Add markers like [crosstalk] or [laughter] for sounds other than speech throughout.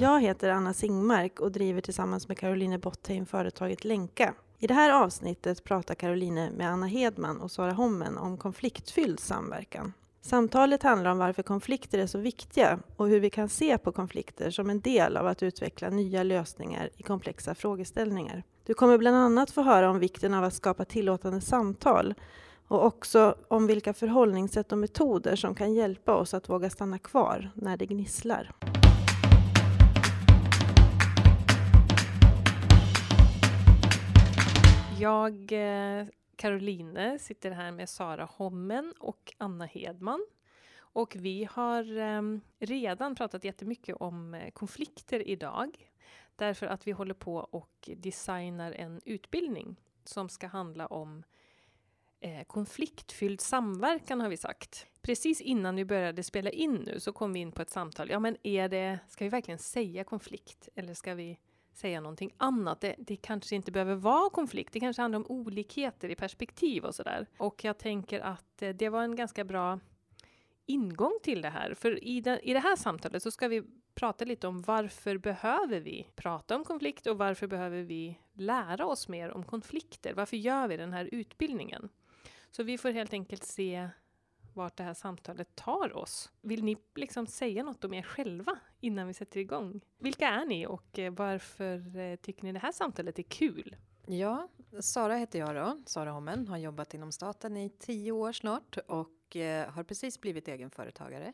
Jag heter Anna Singmark och driver tillsammans med Caroline Bottheim företaget Länka. I det här avsnittet pratar Caroline med Anna Hedman och Sara Hommen om konfliktfylld samverkan. Samtalet handlar om varför konflikter är så viktiga och hur vi kan se på konflikter som en del av att utveckla nya lösningar i komplexa frågeställningar. Du kommer bland annat få höra om vikten av att skapa tillåtande samtal och också om vilka förhållningssätt och metoder som kan hjälpa oss att våga stanna kvar när det gnisslar. Jag, eh, Caroline, sitter här med Sara Hommen och Anna Hedman. Och vi har ehm, redan pratat jättemycket om eh, konflikter idag. Därför att vi håller på och designar en utbildning som ska handla om eh, konfliktfylld samverkan har vi sagt. Precis innan vi började spela in nu så kom vi in på ett samtal. Ja, men är det, ska vi verkligen säga konflikt eller ska vi säga någonting annat. Det, det, kanske inte behöver vara konflikt, det kanske handlar om olikheter i perspektiv och sådär. Och jag tänker att eh, det var en ganska bra ingång till det här. För i, den, i det här samtalet så ska vi prata lite om varför behöver vi prata om konflikt och varför behöver vi lära oss mer om konflikter? Varför gör vi den här utbildningen? Så vi får helt enkelt se vart det här samtalet tar oss. Vill ni liksom säga något om er själva innan vi sätter igång? Vilka är ni och eh, varför eh, tycker ni det här samtalet är kul? Ja, Sara heter jag då, Sara Hommen, har jobbat inom staten i tio år snart och eh, har precis blivit egenföretagare.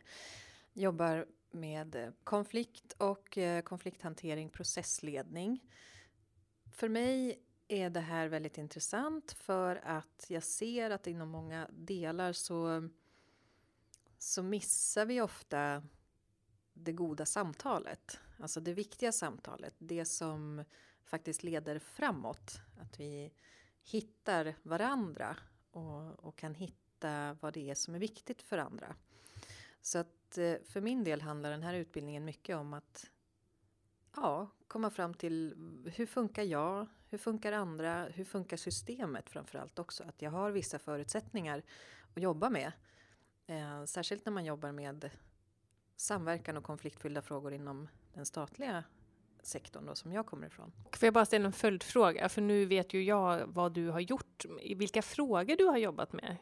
Jobbar med konflikt och konflikthantering, processledning. För mig är det här väldigt intressant för att jag ser att inom många delar så så missar vi ofta det goda samtalet. Alltså det viktiga samtalet. Det som faktiskt leder framåt. Att vi hittar varandra och, och kan hitta vad det är som är viktigt för andra. Så att eh, för min del handlar den här utbildningen mycket om att ja, komma fram till hur funkar jag? Hur funkar andra? Hur funkar systemet framförallt också? Att jag har vissa förutsättningar att jobba med Eh, särskilt när man jobbar med samverkan och konfliktfyllda frågor inom den statliga sektorn då, som jag kommer ifrån. Får jag bara ställa en följdfråga? För nu vet ju jag vad du har gjort. Vilka frågor du har jobbat med?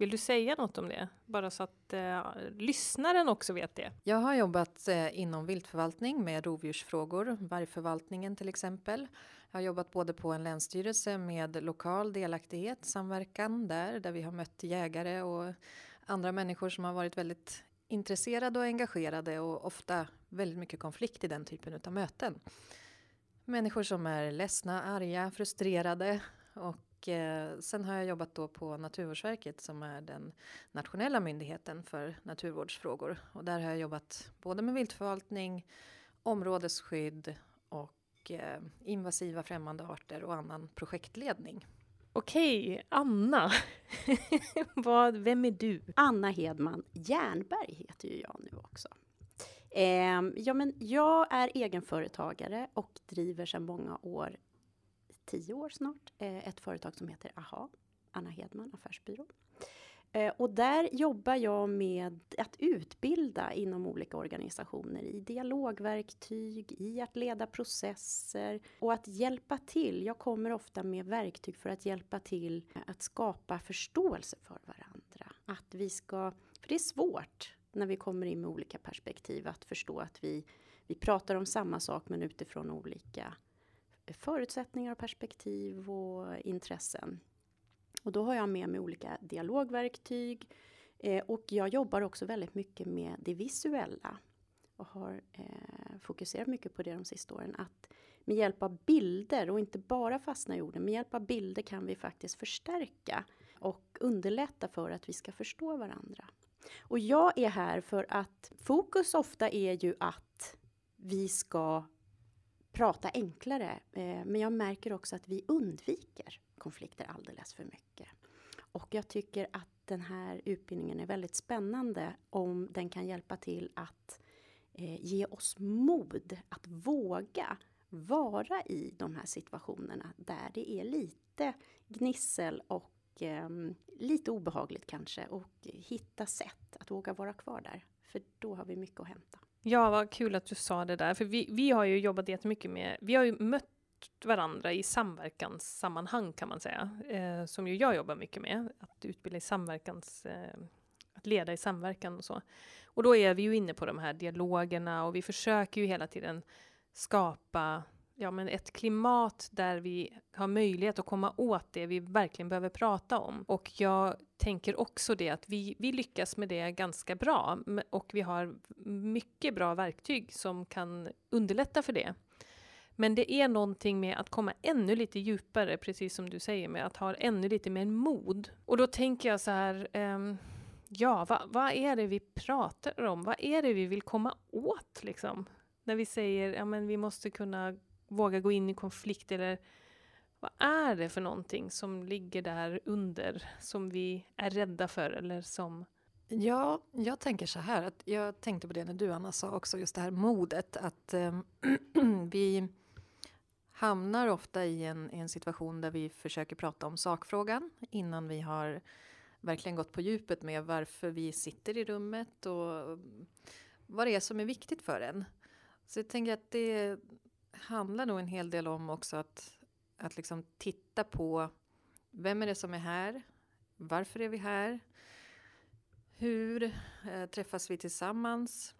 Vill du säga något om det? Bara så att eh, lyssnaren också vet det. Jag har jobbat eh, inom viltförvaltning med rovdjursfrågor, vargförvaltningen till exempel. Jag har jobbat både på en länsstyrelse med lokal delaktighet, samverkan där, där vi har mött jägare och andra människor som har varit väldigt intresserade och engagerade och ofta väldigt mycket konflikt i den typen av möten. Människor som är ledsna, arga, frustrerade och eh, sen har jag jobbat då på Naturvårdsverket som är den nationella myndigheten för naturvårdsfrågor och där har jag jobbat både med viltförvaltning, områdesskydd och eh, invasiva främmande arter och annan projektledning. Okej, Anna. [laughs] Vad, vem är du? Anna Hedman Jernberg heter ju jag nu också. Eh, ja, men jag är egenföretagare och driver sedan många år, tio år snart, eh, ett företag som heter AHA, Anna Hedman Affärsbyrå. Eh, och där jobbar jag med att utbilda inom olika organisationer i dialogverktyg, i att leda processer och att hjälpa till. Jag kommer ofta med verktyg för att hjälpa till att skapa förståelse för varandra. Att vi ska, för det är svårt när vi kommer in med olika perspektiv att förstå att vi, vi pratar om samma sak men utifrån olika förutsättningar och perspektiv och intressen. Och då har jag med mig olika dialogverktyg eh, och jag jobbar också väldigt mycket med det visuella och har eh, fokuserat mycket på det de sista åren. Att med hjälp av bilder och inte bara fastna i orden, med hjälp av bilder kan vi faktiskt förstärka och underlätta för att vi ska förstå varandra. Och jag är här för att fokus ofta är ju att vi ska prata enklare. Eh, men jag märker också att vi undviker konflikter alldeles för mycket. Och jag tycker att den här utbildningen är väldigt spännande om den kan hjälpa till att eh, ge oss mod att våga vara i de här situationerna där det är lite gnissel och eh, lite obehagligt kanske och hitta sätt att våga vara kvar där. För då har vi mycket att hämta. Ja, vad kul att du sa det där, för vi, vi har ju jobbat jättemycket med, vi har ju mött varandra i samverkanssammanhang kan man säga, eh, som ju jag jobbar mycket med, att utbilda i samverkans, eh, att leda i samverkan och så. Och då är vi ju inne på de här dialogerna och vi försöker ju hela tiden skapa ja, men ett klimat där vi har möjlighet att komma åt det vi verkligen behöver prata om. Och jag tänker också det att vi, vi lyckas med det ganska bra och vi har mycket bra verktyg som kan underlätta för det. Men det är någonting med att komma ännu lite djupare, precis som du säger, med att ha ännu lite mer mod. Och då tänker jag så här, um, ja, vad, va är det vi pratar om? Vad är det vi vill komma åt liksom? När vi säger, ja men vi måste kunna våga gå in i konflikt eller vad är det för någonting som ligger där under som vi är rädda för eller som Ja, jag tänker så här att jag tänkte på det när du Anna sa också just det här modet att eh, [clears throat] vi hamnar ofta i en, i en situation där vi försöker prata om sakfrågan innan vi har verkligen gått på djupet med varför vi sitter i rummet och mm, vad det är som är viktigt för en. Så jag tänker att det handlar nog en hel del om också att, att liksom titta på vem är det som är här? Varför är vi här? Hur eh, träffas vi tillsammans?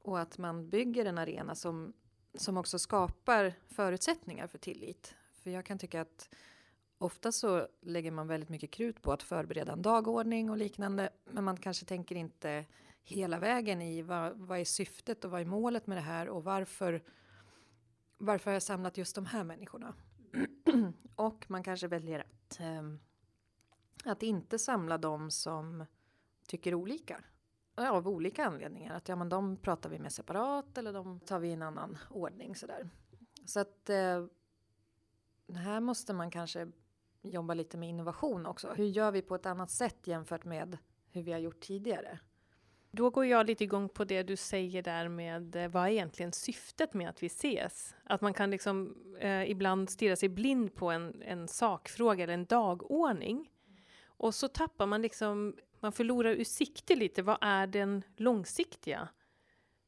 Och att man bygger en arena som, som också skapar förutsättningar för tillit. För jag kan tycka att ofta så lägger man väldigt mycket krut på att förbereda en dagordning och liknande. Men man kanske tänker inte hela vägen i vad, vad är syftet och vad är målet med det här och varför varför har jag samlat just de här människorna? [clears throat] och man kanske väljer att, ehm, att inte samla de som tycker olika. Av olika anledningar. Att ja, men de pratar vi med separat eller de tar vi i en annan ordning sådär. Så att eh, här måste man kanske jobba lite med innovation också. Hur gör vi på ett annat sätt jämfört med hur vi har gjort tidigare? Då går jag lite igång på det du säger där med eh, vad är egentligen syftet med att vi ses? Att man kan liksom eh, ibland stirra sig blind på en, en sakfråga eller en dagordning. Och så tappar man liksom, man förlorar ur sikte lite, vad är den långsiktiga?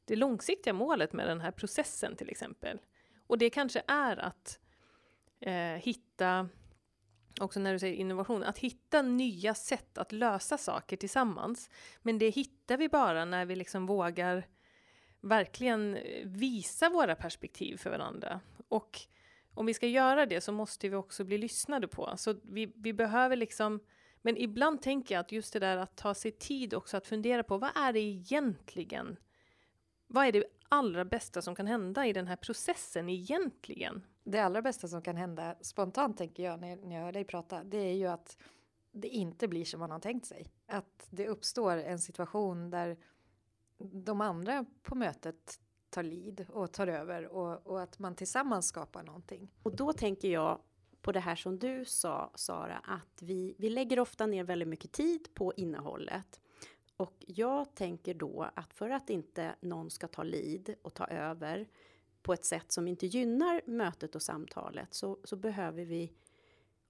Det långsiktiga målet med den här processen till exempel. Och det kanske är att eh, hitta också när du säger innovation, att hitta nya sätt att lösa saker tillsammans. Men det hittar vi bara när vi liksom vågar verkligen visa våra perspektiv för varandra. Och om vi ska göra det så måste vi också bli lyssnade på. Så vi, vi behöver liksom, men ibland tänker jag att just det där att ta sig tid också att fundera på vad är det egentligen? Vad är det allra bästa som kan hända i den här processen egentligen? det allra bästa som kan hända spontant tänker jag när, när jag hör dig prata, det är ju att det inte blir som man har tänkt sig. Att det uppstår en situation där de andra på mötet tar lid och tar över och, och att man tillsammans skapar någonting. Och då tänker jag på det här som du sa, Sara, att vi, vi lägger ofta ner väldigt mycket tid på innehållet. Och jag tänker då att för att inte någon ska ta lid och ta över på ett sätt som inte gynnar mötet och samtalet så, så behöver vi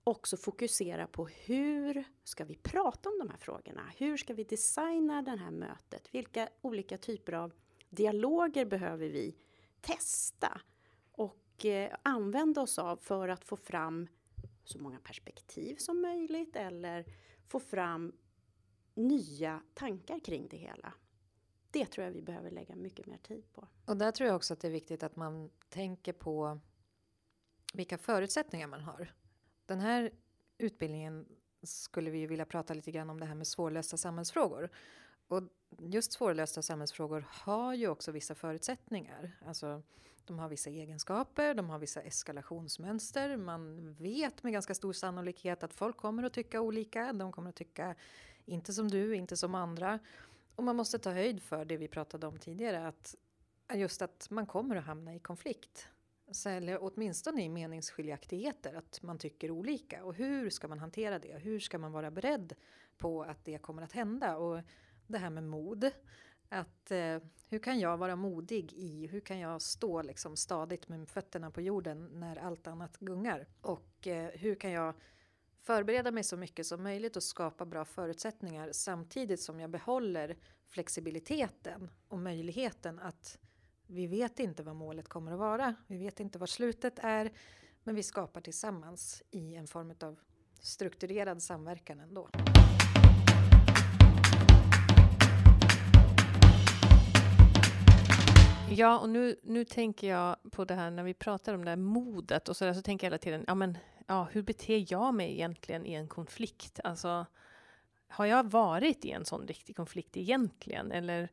också fokusera på hur ska vi prata om de här frågorna? Hur ska vi designa det här mötet? Vilka olika typer av dialoger behöver vi testa och eh, använda oss av för att få fram så många perspektiv som möjligt eller få fram nya tankar kring det hela det tror jag vi behöver lägga mycket mer tid på. Och där tror jag också att det är viktigt att man tänker på vilka förutsättningar man har. Den här utbildningen skulle vi vilja prata lite grann om det här med svårlösta samhällsfrågor. Och just svårlösta samhällsfrågor har ju också vissa förutsättningar. Alltså, de har vissa egenskaper, de har vissa eskalationsmönster. Man vet med ganska stor sannolikhet att folk kommer att tycka olika. De kommer att tycka inte som du, inte som andra. Och man måste ta höjd för det vi pratade om tidigare, att just att man kommer att hamna i konflikt. Eller åtminstone i meningsskiljaktigheter, att man tycker olika. Och hur ska man hantera det? Hur ska man vara beredd på att det kommer att hända? Och det här med mod. Att, eh, hur kan jag vara modig i, hur kan jag stå liksom stadigt med fötterna på jorden när allt annat gungar? Och eh, hur kan jag förbereda mig så mycket som möjligt och skapa bra förutsättningar samtidigt som jag behåller flexibiliteten och möjligheten att vi vet inte vad målet kommer att vara. Vi vet inte vad slutet är, men vi skapar tillsammans i en form av strukturerad samverkan ändå. Ja, och nu, nu tänker jag på det här när vi pratar om det här modet och så där, så tänker jag hela tiden, ja men ja, hur beter jag mig egentligen i en konflikt? Alltså, har jag varit i en sån riktig konflikt egentligen? Eller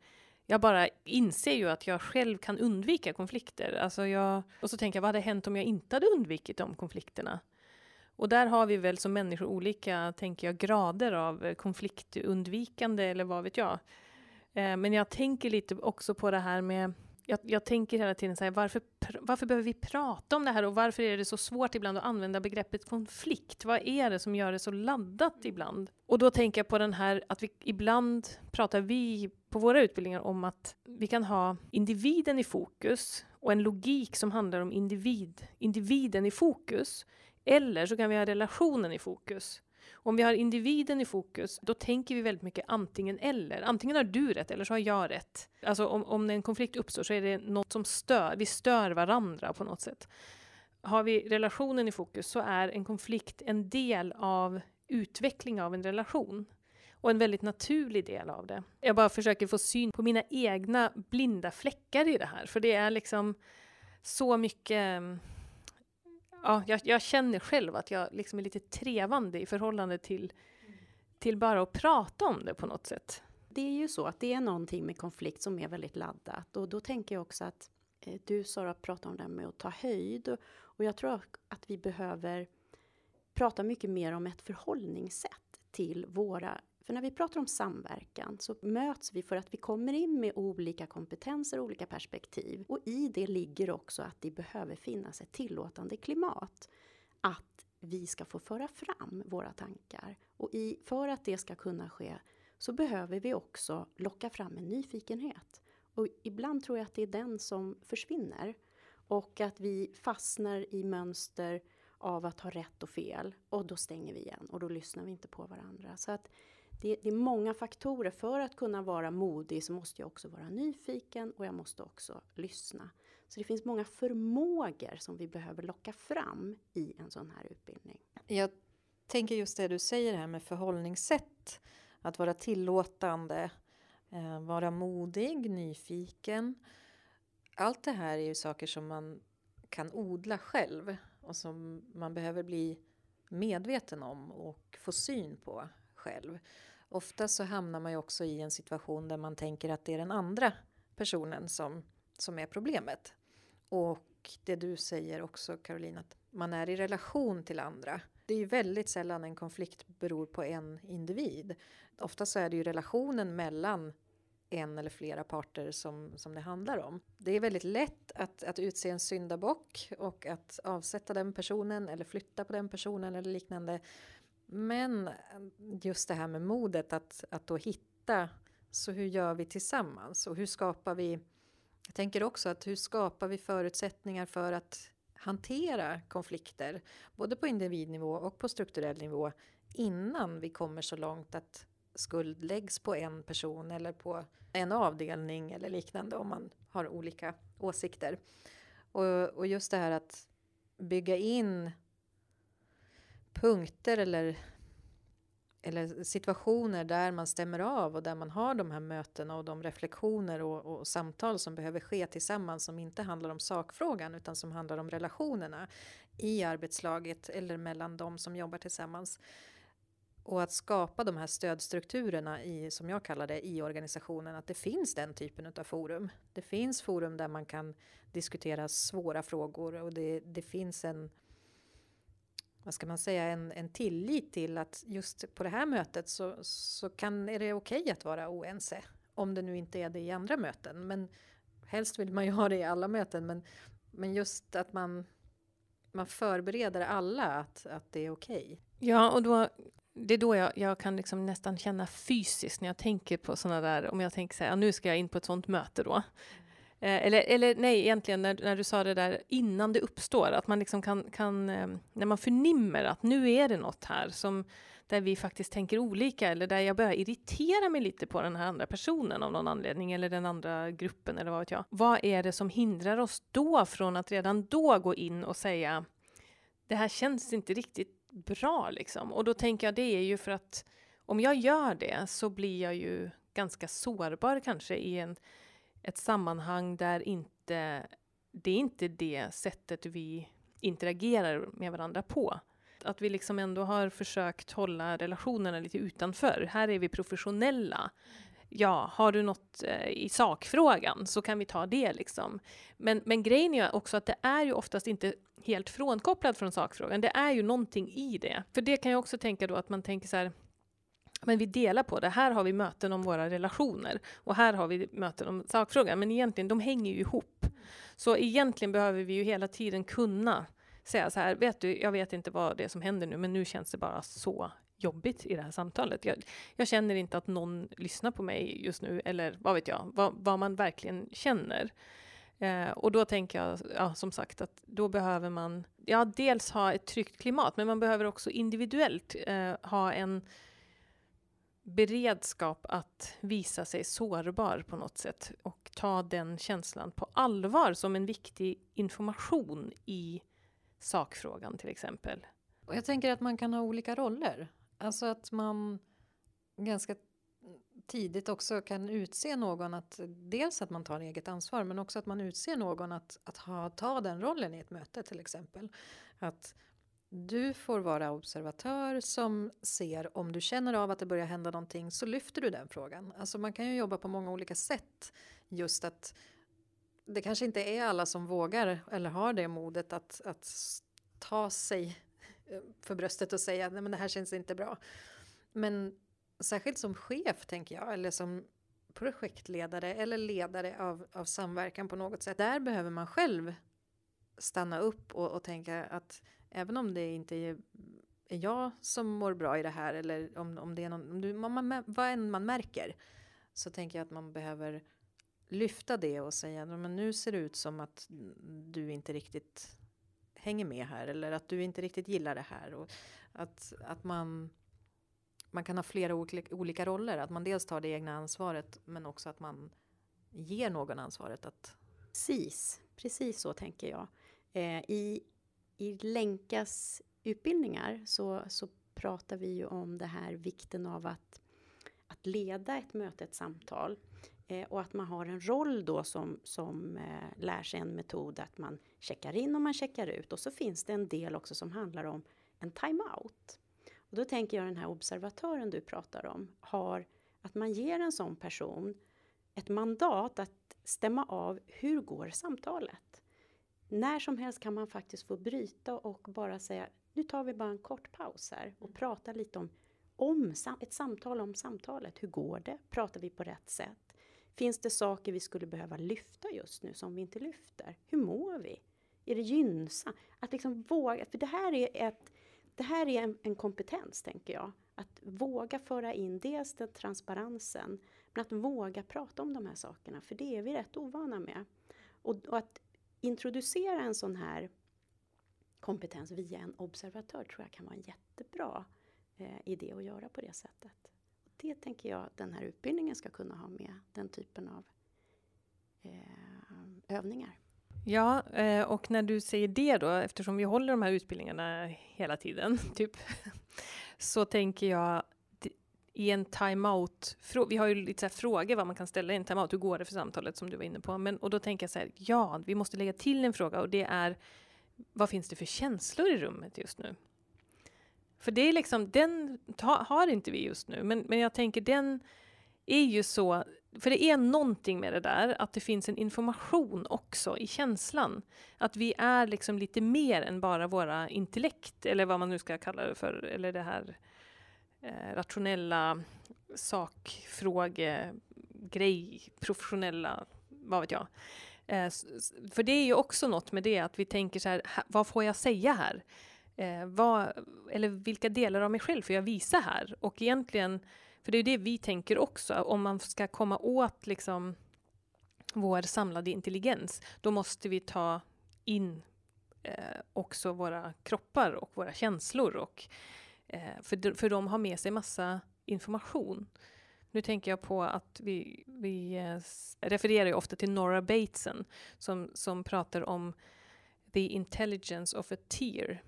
jag bara inser ju att jag själv kan undvika konflikter. Alltså jag, och så tänker jag, vad hade hänt om jag inte hade undvikit de konflikterna? Och där har vi väl som människor olika, tänker jag, grader av konfliktundvikande eller vad vet jag. Eh, men jag tänker lite också på det här med jag, jag, tänker hela tiden så här, varför, varför behöver vi prata om det här och varför är det så svårt ibland att använda begreppet konflikt? Vad är det som gör det så laddat ibland? Och då tänker jag på den här att vi ibland pratar vi på våra utbildningar om att vi kan ha individen i fokus och en logik som handlar om individ, individen i fokus. Eller så kan vi ha relationen i fokus. Om vi har individen i fokus, då tänker vi väldigt mycket antingen eller. Antingen har du rätt eller så har jag rätt. Alltså om, om en konflikt uppstår så är det något som stör, vi stör varandra på något sätt. Har vi relationen i fokus så är en konflikt en del av utveckling av en relation och en väldigt naturlig del av det. Jag bara försöker få syn på mina egna blinda fläckar i det här, för det är liksom så mycket ja, jag, jag, känner själv att jag liksom är lite trevande i förhållande till, till bara att prata om det på något sätt. Det är ju så att det är någonting med konflikt som är väldigt laddat och då tänker jag också att eh, du Sara pratar om det här med att ta höjd och jag tror att vi behöver prata mycket mer om ett förhållningssätt till våra för när vi pratar om samverkan så möts vi för att vi kommer in med olika kompetenser och olika perspektiv. Och i det ligger också att det behöver finnas ett tillåtande klimat. Att vi ska få föra fram våra tankar. Och i, för att det ska kunna ske så behöver vi också locka fram en nyfikenhet. Och ibland tror jag att det är den som försvinner. Och att vi fastnar i mönster av att ha rätt och fel. Och då stänger vi igen och då lyssnar vi inte på varandra. Så att det, det, är många faktorer. För att kunna vara modig så måste jag också vara nyfiken och jag måste också lyssna. Så det finns många förmågor som vi behöver locka fram i en sån här utbildning. Jag tänker just det du säger här med förhållningssätt. Att vara tillåtande, eh, vara modig, nyfiken. Allt det här är ju saker som man kan odla själv och som man behöver bli medveten om och få syn på själv. Ofta så hamnar man ju också i en situation där man tänker att det är den andra personen som, som är problemet. Och det du säger också Caroline, att man är i relation till andra. Det är ju väldigt sällan en konflikt beror på en individ. Ofta så är det ju relationen mellan en eller flera parter som, som det handlar om. Det är väldigt lätt att, att utse en syndabock och att avsätta den personen eller flytta på den personen eller liknande. Men eh, just det här med modet att, att då hitta, så hur gör vi tillsammans och hur skapar vi jag tänker också att hur skapar vi förutsättningar för att hantera konflikter, både på individnivå och på strukturell nivå, innan vi kommer så långt att skuld läggs på en person eller på en avdelning eller liknande om man har olika åsikter. Och, och just det här att bygga in punkter eller, eller situationer där man stämmer av och där man har de här mötena och de reflektioner och, och, samtal som behöver ske tillsammans som inte handlar om sakfrågan utan som handlar om relationerna i arbetslaget eller mellan de som jobbar tillsammans. Och att skapa de här stödstrukturerna i, som jag kallar det, i organisationen, att det finns den typen av forum. Det finns forum där man kan diskutera svåra frågor och det, det finns en, vad ska man säga, en, en tillit till att just på det här mötet så, så kan, är det okej okay att vara oense. Om det nu inte är det i andra möten. Men helst vill man ju ha det i alla möten, men, men just att man, man förbereder alla att, att det är okej. Okay. Ja, och då, det är då jag, jag kan liksom nästan känna fysiskt när jag tänker på sådana där, om jag tänker så här, ja, nu ska jag in på ett sådant möte då. Eh, eller, eller nej, egentligen när, när du sa det där innan det uppstår, att man liksom kan, kan eh, när man förnimmer att nu är det något här som där vi faktiskt tänker olika eller där jag börjar irritera mig lite på den här andra personen av någon anledning eller den andra gruppen eller vad vet jag. Vad är det som hindrar oss då från att redan då gå in och säga det här känns inte riktigt bra liksom. Och då tänker jag det är ju för att om jag gör det så blir jag ju ganska sårbar kanske i en, ett sammanhang där inte det är inte det sättet vi interagerar med varandra på att vi liksom ändå har försökt hålla relationerna lite utanför. Här är vi professionella. Ja, har du något eh, i sakfrågan så kan vi ta det liksom. Men, men grejen är också att det är ju oftast inte helt frånkopplat från sakfrågan. Det är ju någonting i det. För det kan jag också tänka då att man tänker så här men vi delar på det. Här har vi möten om våra relationer och här har vi möten om sakfrågan. Men egentligen, de hänger ju ihop. Så egentligen behöver vi ju hela tiden kunna säga så här, vet du, jag vet inte vad det är som händer nu, men nu känns det bara så jobbigt i det här samtalet. Jag, jag känner inte att någon lyssnar på mig just nu, eller vad vet jag, vad, vad man verkligen känner. Eh, och då tänker jag, ja, som sagt, att då behöver man ja, dels ha ett tryggt klimat, men man behöver också individuellt eh, ha en beredskap att visa sig sårbar på något sätt och ta den känslan på allvar som en viktig information i sakfrågan till exempel. Och jag tänker att man kan ha olika roller. Alltså att man ganska tidigt också kan utse någon att dels att man tar eget ansvar men också att man utser någon att, att ha, ta den rollen i ett möte till exempel. Att du får vara observatör som ser om du känner av att det börjar hända någonting så lyfter du den frågan. Alltså man kan ju jobba på många olika sätt. Just att det kanske inte är alla som vågar eller har det modet att, att ta sig eh, för bröstet och säga nej men det här känns inte bra. Men särskilt som chef tänker jag, eller som projektledare eller ledare av, av samverkan på något sätt. Där behöver man själv stanna upp och, och tänka att även om det inte är, jag som mår bra i det här eller om, om det är någon, om du, man, vad än man märker så tänker jag att man behöver lyfta det och säga men nu ser det ut som att du inte riktigt hänger med här eller att du inte riktigt gillar det här. Och att, att man, man kan ha flera olika, olika roller. Att man dels tar det egna ansvaret men också att man ger någon ansvaret att... Precis, precis så tänker jag. Eh, I, I Länkas utbildningar så, så pratar vi ju om det här vikten av att, att leda ett möte, ett samtal. Eh, och att man har en roll då som, som eh, lär sig en metod att man checkar in och man checkar ut. Och så finns det en del också som handlar om en time-out. Och då tänker jag den här observatören du pratar om har att man ger en sån person ett mandat att stämma av hur går samtalet? När som helst kan man faktiskt få bryta och bara säga nu tar vi bara en kort paus här och prata lite om, om ett samtal om samtalet. Hur går det? Pratar vi på rätt sätt? Finns det saker vi skulle behöva lyfta just nu som vi inte lyfter? Hur mår vi? Är det gynnsamt? Att liksom våga, för det här är, ett, det här är en, en kompetens, tänker jag. Att våga föra in dels den transparensen, men att våga prata om de här sakerna, för det är vi rätt ovana med. Och, och att introducera en sån här kompetens via en observatör tror jag kan vara en jättebra eh, idé att göra på det sättet det tänker jag den här utbildningen ska kunna ha med, den typen av eh, övningar. Ja, eh, och när du säger det då, eftersom vi håller de här utbildningarna hela tiden, [laughs] typ, så tänker jag i en timeout, vi har ju lite så frågor vad man kan ställa i en timeout, hur går det för samtalet som du var inne på? Men, och då tänker jag så här, ja, vi måste lägga till en fråga och det är, vad finns det för känslor i rummet just nu? För det är liksom, den ta, har inte vi just nu, men, men jag tänker den är ju så, för det är någonting med det där, att det finns en information också i känslan. Att vi är liksom lite mer än bara våra intellekt, eller vad man nu ska kalla det för, eller det här eh, rationella sakfrågegrej, professionella, vad vet jag. Eh, för det är ju också något med det att vi tänker så här, vad får jag säga här? Eh, vad, eller vilka delar av mig själv får jag visa här? Och egentligen, för det är ju det vi tänker också, om man ska komma åt liksom vår samlade intelligens, då måste vi ta in eh, också våra kroppar och våra känslor. Och, eh, för, för de har med sig massa information. Nu tänker jag på att vi, vi eh, refererar ju ofta till Nora Bateson som, som pratar om the intelligence of a tear.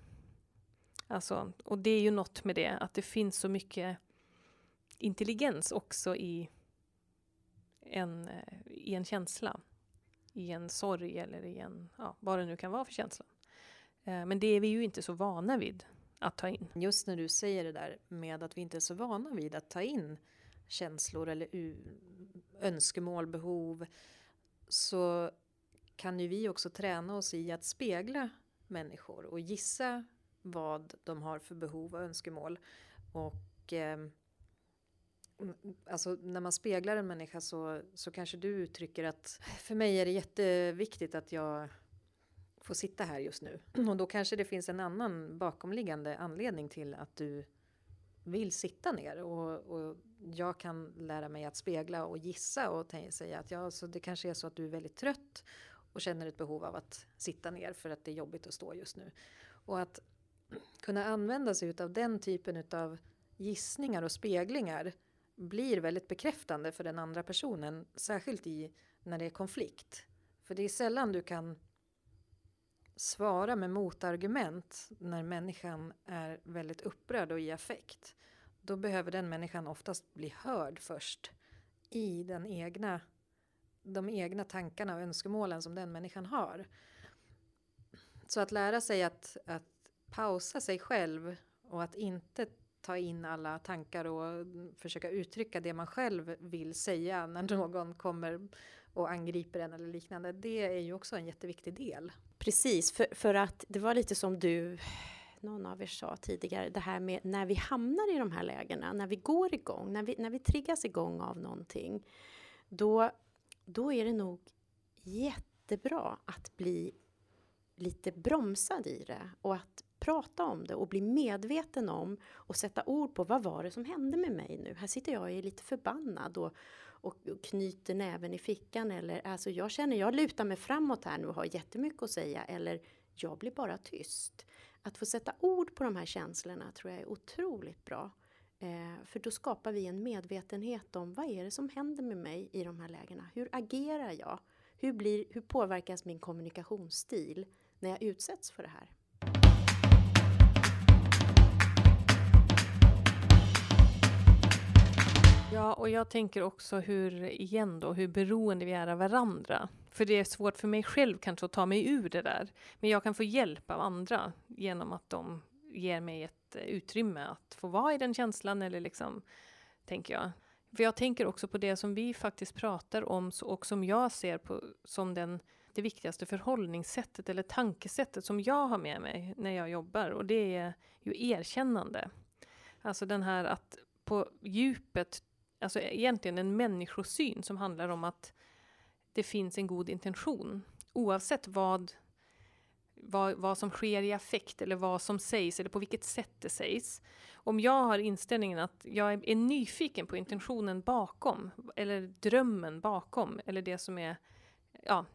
Alltså, och det är ju något med det, att det finns så mycket intelligens också i en, eh, i en känsla. I en sorg eller i en, ja, vad det nu kan vara för känsla. Eh, men det är vi ju inte så vana vid att ta in. Just när du säger det där med att vi inte är så vana vid att ta in känslor eller önskemål, behov så kan ju vi också träna oss i att spegla människor och gissa vad de har för behov och önskemål. Och eh, alltså när man speglar en människa så, så kanske du uttrycker att för mig är det jätteviktigt att jag Få sitta här just nu. [clears throat] Och då kanske det finns en annan bakomliggande anledning till att du vill sitta ner och, och jag kan lära mig att spegla och gissa och säga att ja, så det kanske är så att du är väldigt trött och känner ett behov av att sitta ner för att det är jobbigt att stå just nu. Och att [clears throat] kunna använda sig av den typen av gissningar och speglingar blir väldigt bekräftande för den andra personen, särskilt i när det är konflikt. För det är sällan du kan svara med motargument när människan är väldigt upprörd och i affekt. Då behöver den människan oftast bli hörd först i den egna, de egna tankarna och önskemålen som den människan har. Så att lära sig att, att pausa sig själv och att inte ta in alla tankar och försöka uttrycka det man själv vill säga när [laughs] någon kommer och angriper en eller liknande. Det är ju också en jätteviktig del. Precis, för, för att det var lite som du någon av er sa tidigare, det här med när vi hamnar i de här lägena, när vi går igång, när vi, när vi triggas igång av någonting, då, då är det nog jättebra att bli lite bromsad i det och att prata om det och bli medveten om och sätta ord på vad var det som hände med mig nu? Här sitter jag och är lite förbannad och, och, knyter näven i fickan eller alltså jag känner jag lutar mig framåt här nu och har jättemycket att säga eller jag blir bara tyst. Att få sätta ord på de här känslorna tror jag är otroligt bra. Eh, för då skapar vi en medvetenhet om vad är det som händer med mig i de här lägena? Hur agerar jag? Hur, blir, hur påverkas min kommunikationsstil när jag utsätts för det här? Ja, och jag tänker också hur, igen då, hur beroende vi är av varandra. För det är svårt för mig själv kanske att ta mig ur det där. Men jag kan få hjälp av andra genom att de ger mig ett utrymme att få vara i den känslan eller liksom, tänker jag. För jag tänker också på det som vi faktiskt pratar om och som jag ser på som den, det viktigaste förhållningssättet eller tankesättet som jag har med mig när jag jobbar och det är ju erkännande. Alltså den här att på djupet alltså egentligen en människosyn som handlar om att det finns en god intention. Oavsett vad, vad, vad som sker i affekt eller vad som sägs eller på vilket sätt det sägs. Om jag har inställningen att jag är nyfiken på intentionen bakom eller drömmen bakom eller det som är ja,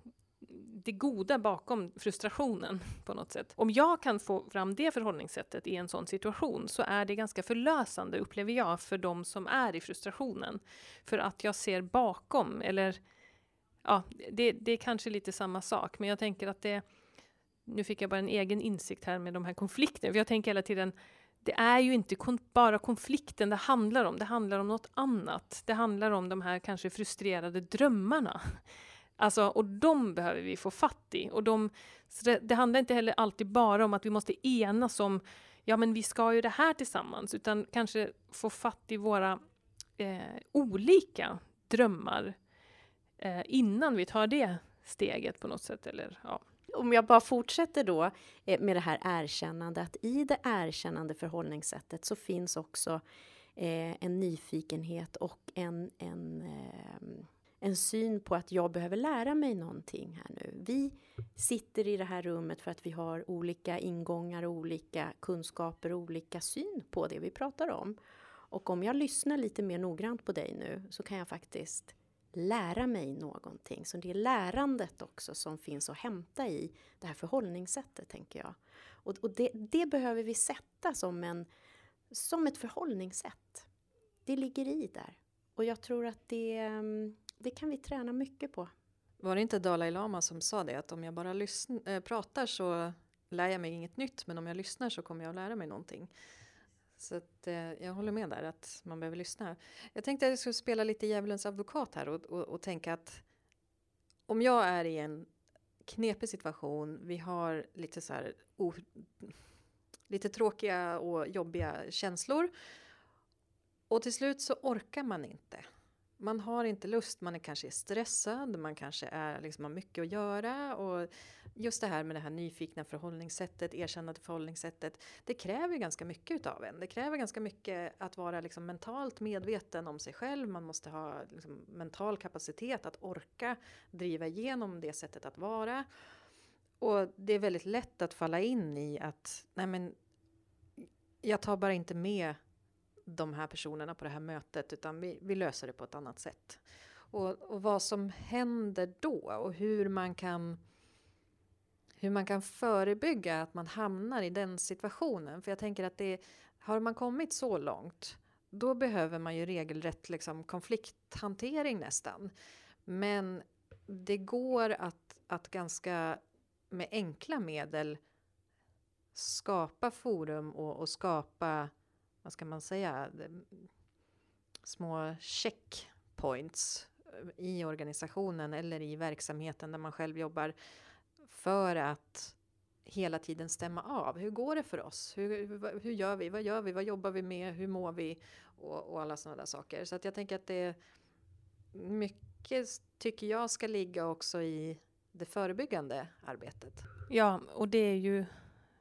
det goda bakom frustrationen [laughs] på något sätt. Om jag kan få fram det förhållningssättet i en sån situation så är det ganska förlösande upplever jag för de som är i frustrationen. För att jag ser bakom eller ja, det, det är kanske lite samma sak, men jag tänker att det nu fick jag bara en egen insikt här med de här konflikterna, för jag tänker hela tiden det är ju inte kon bara konflikten det handlar om, det handlar om något annat. Det handlar om de här kanske frustrerade drömmarna Alltså, och de behöver vi få fatt i. Och de, det, det, handlar inte heller alltid bara om att vi måste enas om ja men vi ska ju det här tillsammans, utan kanske få fatt i våra eh, olika drömmar eh, innan vi tar det steget på något sätt. Eller, ja. Om jag bara fortsätter då eh, med det här erkännandet. I det erkännande förhållningssättet så finns också eh, en nyfikenhet och en, en eh, en syn på att jag behöver lära mig någonting här nu. Vi sitter i det här rummet för att vi har olika ingångar, olika kunskaper och olika syn på det vi pratar om. Och om jag lyssnar lite mer noggrant på dig nu så kan jag faktiskt lära mig någonting. Så det är lärandet också som finns att hämta i det här förhållningssättet, tänker jag. Och, och det, det, behöver vi sätta som, en, som ett förhållningssätt. Det ligger i där. Och jag tror att det, mm, det kan vi träna mycket på. Var det inte Dalai Lama som sa det, att om jag bara lyssn- äh, eh, pratar så lär jag mig inget nytt, men om jag lyssnar så kommer jag att lära mig någonting. Så att, eh, jag håller med där att man behöver lyssna. Jag tänkte att jag skulle spela lite djävulens advokat här och, och, och tänka att om jag är i en knepig situation, vi har lite så här o, lite tråkiga och jobbiga känslor och till slut så orkar man inte man har inte lust, man är kanske stressad, man kanske är, liksom, har mycket att göra och just det här med det här nyfikna förhållningssättet, erkännande förhållningssättet, det kräver ganska mycket utav en. Det kräver ganska mycket att vara liksom mentalt medveten om sig själv, man måste ha liksom, mental kapacitet att orka driva igenom det sättet att vara. Och det är väldigt lätt att falla in i att, nej men, jag tar bara inte med de här personerna på det här mötet utan vi, vi löser det på ett annat sätt. Och, och, vad som händer då och hur man kan hur man kan förebygga att man hamnar i den situationen. För jag tänker att det har man kommit så långt då behöver man ju regelrätt liksom konflikthantering nästan. Men det går att, att ganska med enkla medel skapa forum och, och skapa vad ska man säga, små checkpoints eh, i organisationen eller i verksamheten där man själv jobbar för att hela tiden stämma av. Hur går det för oss? Hur, hur, hur gör vi? Vad gör vi? Vad jobbar vi med? Hur mår vi? Och, och alla sådana där saker. Så att jag tänker att det är mycket tycker jag ska ligga också i det förebyggande arbetet. Ja, och det är ju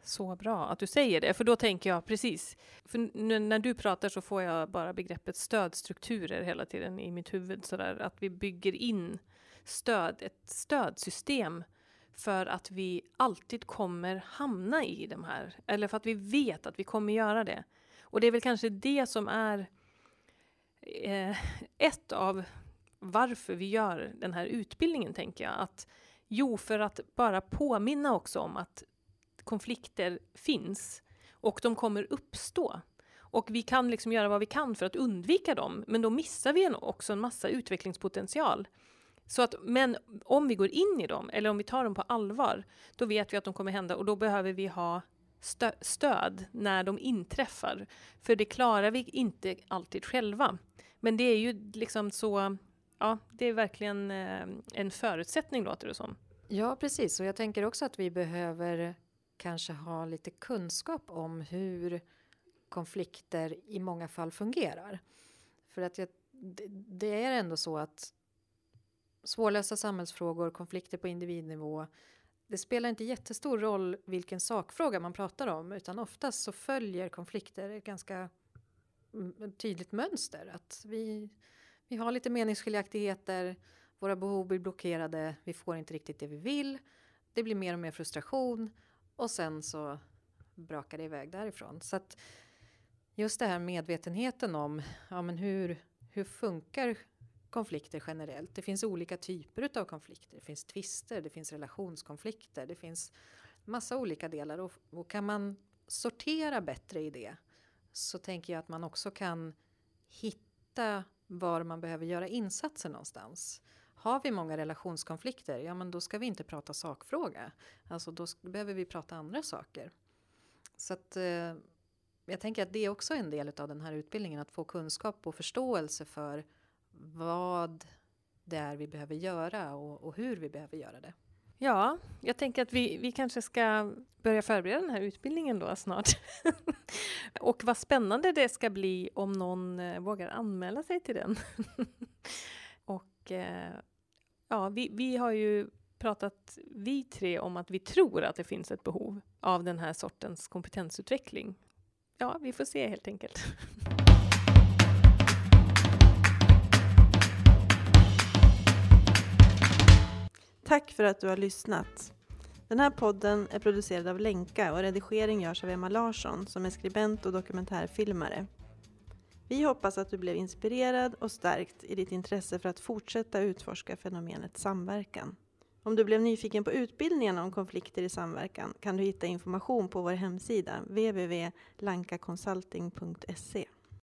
så bra att du säger det, för då tänker jag precis. För nu när du pratar så får jag bara begreppet stödstrukturer hela tiden i mitt huvud, så där att vi bygger in stöd, ett stödsystem för att vi alltid kommer hamna i de här, eller för att vi vet att vi kommer göra det. Och det är väl kanske det som är eh, ett av varför vi gör den här utbildningen, tänker jag. Att, jo, för att bara påminna också om att konflikter finns och de kommer uppstå. Och vi kan liksom göra vad vi kan för att undvika dem, men då missar vi också en massa utvecklingspotential. Så att, men om vi går in i dem, eller om vi tar dem på allvar, då vet vi att de kommer hända och då behöver vi ha stö stöd när de inträffar. För det klarar vi inte alltid själva. Men det är ju liksom så, ja, det är verkligen eh, en förutsättning låter det som. Ja, precis. Och jag tänker också att vi behöver kanske ha lite kunskap om hur konflikter i många fall fungerar. För att jag, det, det är ändå så att svårlösta samhällsfrågor, konflikter på individnivå, det spelar inte jättestor roll vilken sakfråga man pratar om, utan oftast så följer konflikter ett ganska mm, tydligt mönster. Att vi, vi har lite meningsskiljaktigheter, våra behov blir blockerade, vi får inte riktigt det vi vill, det blir mer och mer frustration och sen så brakar det iväg därifrån. Så att just det här medvetenheten om ja, men hur, hur funkar konflikter generellt. Det finns olika typer av konflikter. Det finns tvister, det finns relationskonflikter, det finns massa olika delar. Och, och kan man sortera bättre i det så tänker jag att man också kan hitta var man behöver göra insatser någonstans. Har vi många relationskonflikter, ja men då ska vi inte prata sakfråga. Alltså då behöver vi prata andra saker. Så att eh, jag tänker att det är också en del av den här utbildningen, att få kunskap och förståelse för vad det är vi behöver göra och, och hur vi behöver göra det. Ja, jag tänker att vi, vi kanske ska börja förbereda den här utbildningen då snart. [laughs] och vad spännande det ska bli om någon eh, vågar anmäla sig till den. [laughs] och eh, ja, vi, vi har ju pratat, vi tre, om att vi tror att det finns ett behov av den här sortens kompetensutveckling. Ja, vi får se helt enkelt. Tack för att du har lyssnat. Den här podden är producerad av Lenka och redigering görs av Emma Larsson som är skribent och dokumentärfilmare. Vi hoppas att du blev inspirerad och stärkt i ditt intresse för att fortsätta utforska fenomenet samverkan. Om du blev nyfiken på utbildningen om konflikter i samverkan kan du hitta information på vår hemsida www.lankaconsulting.se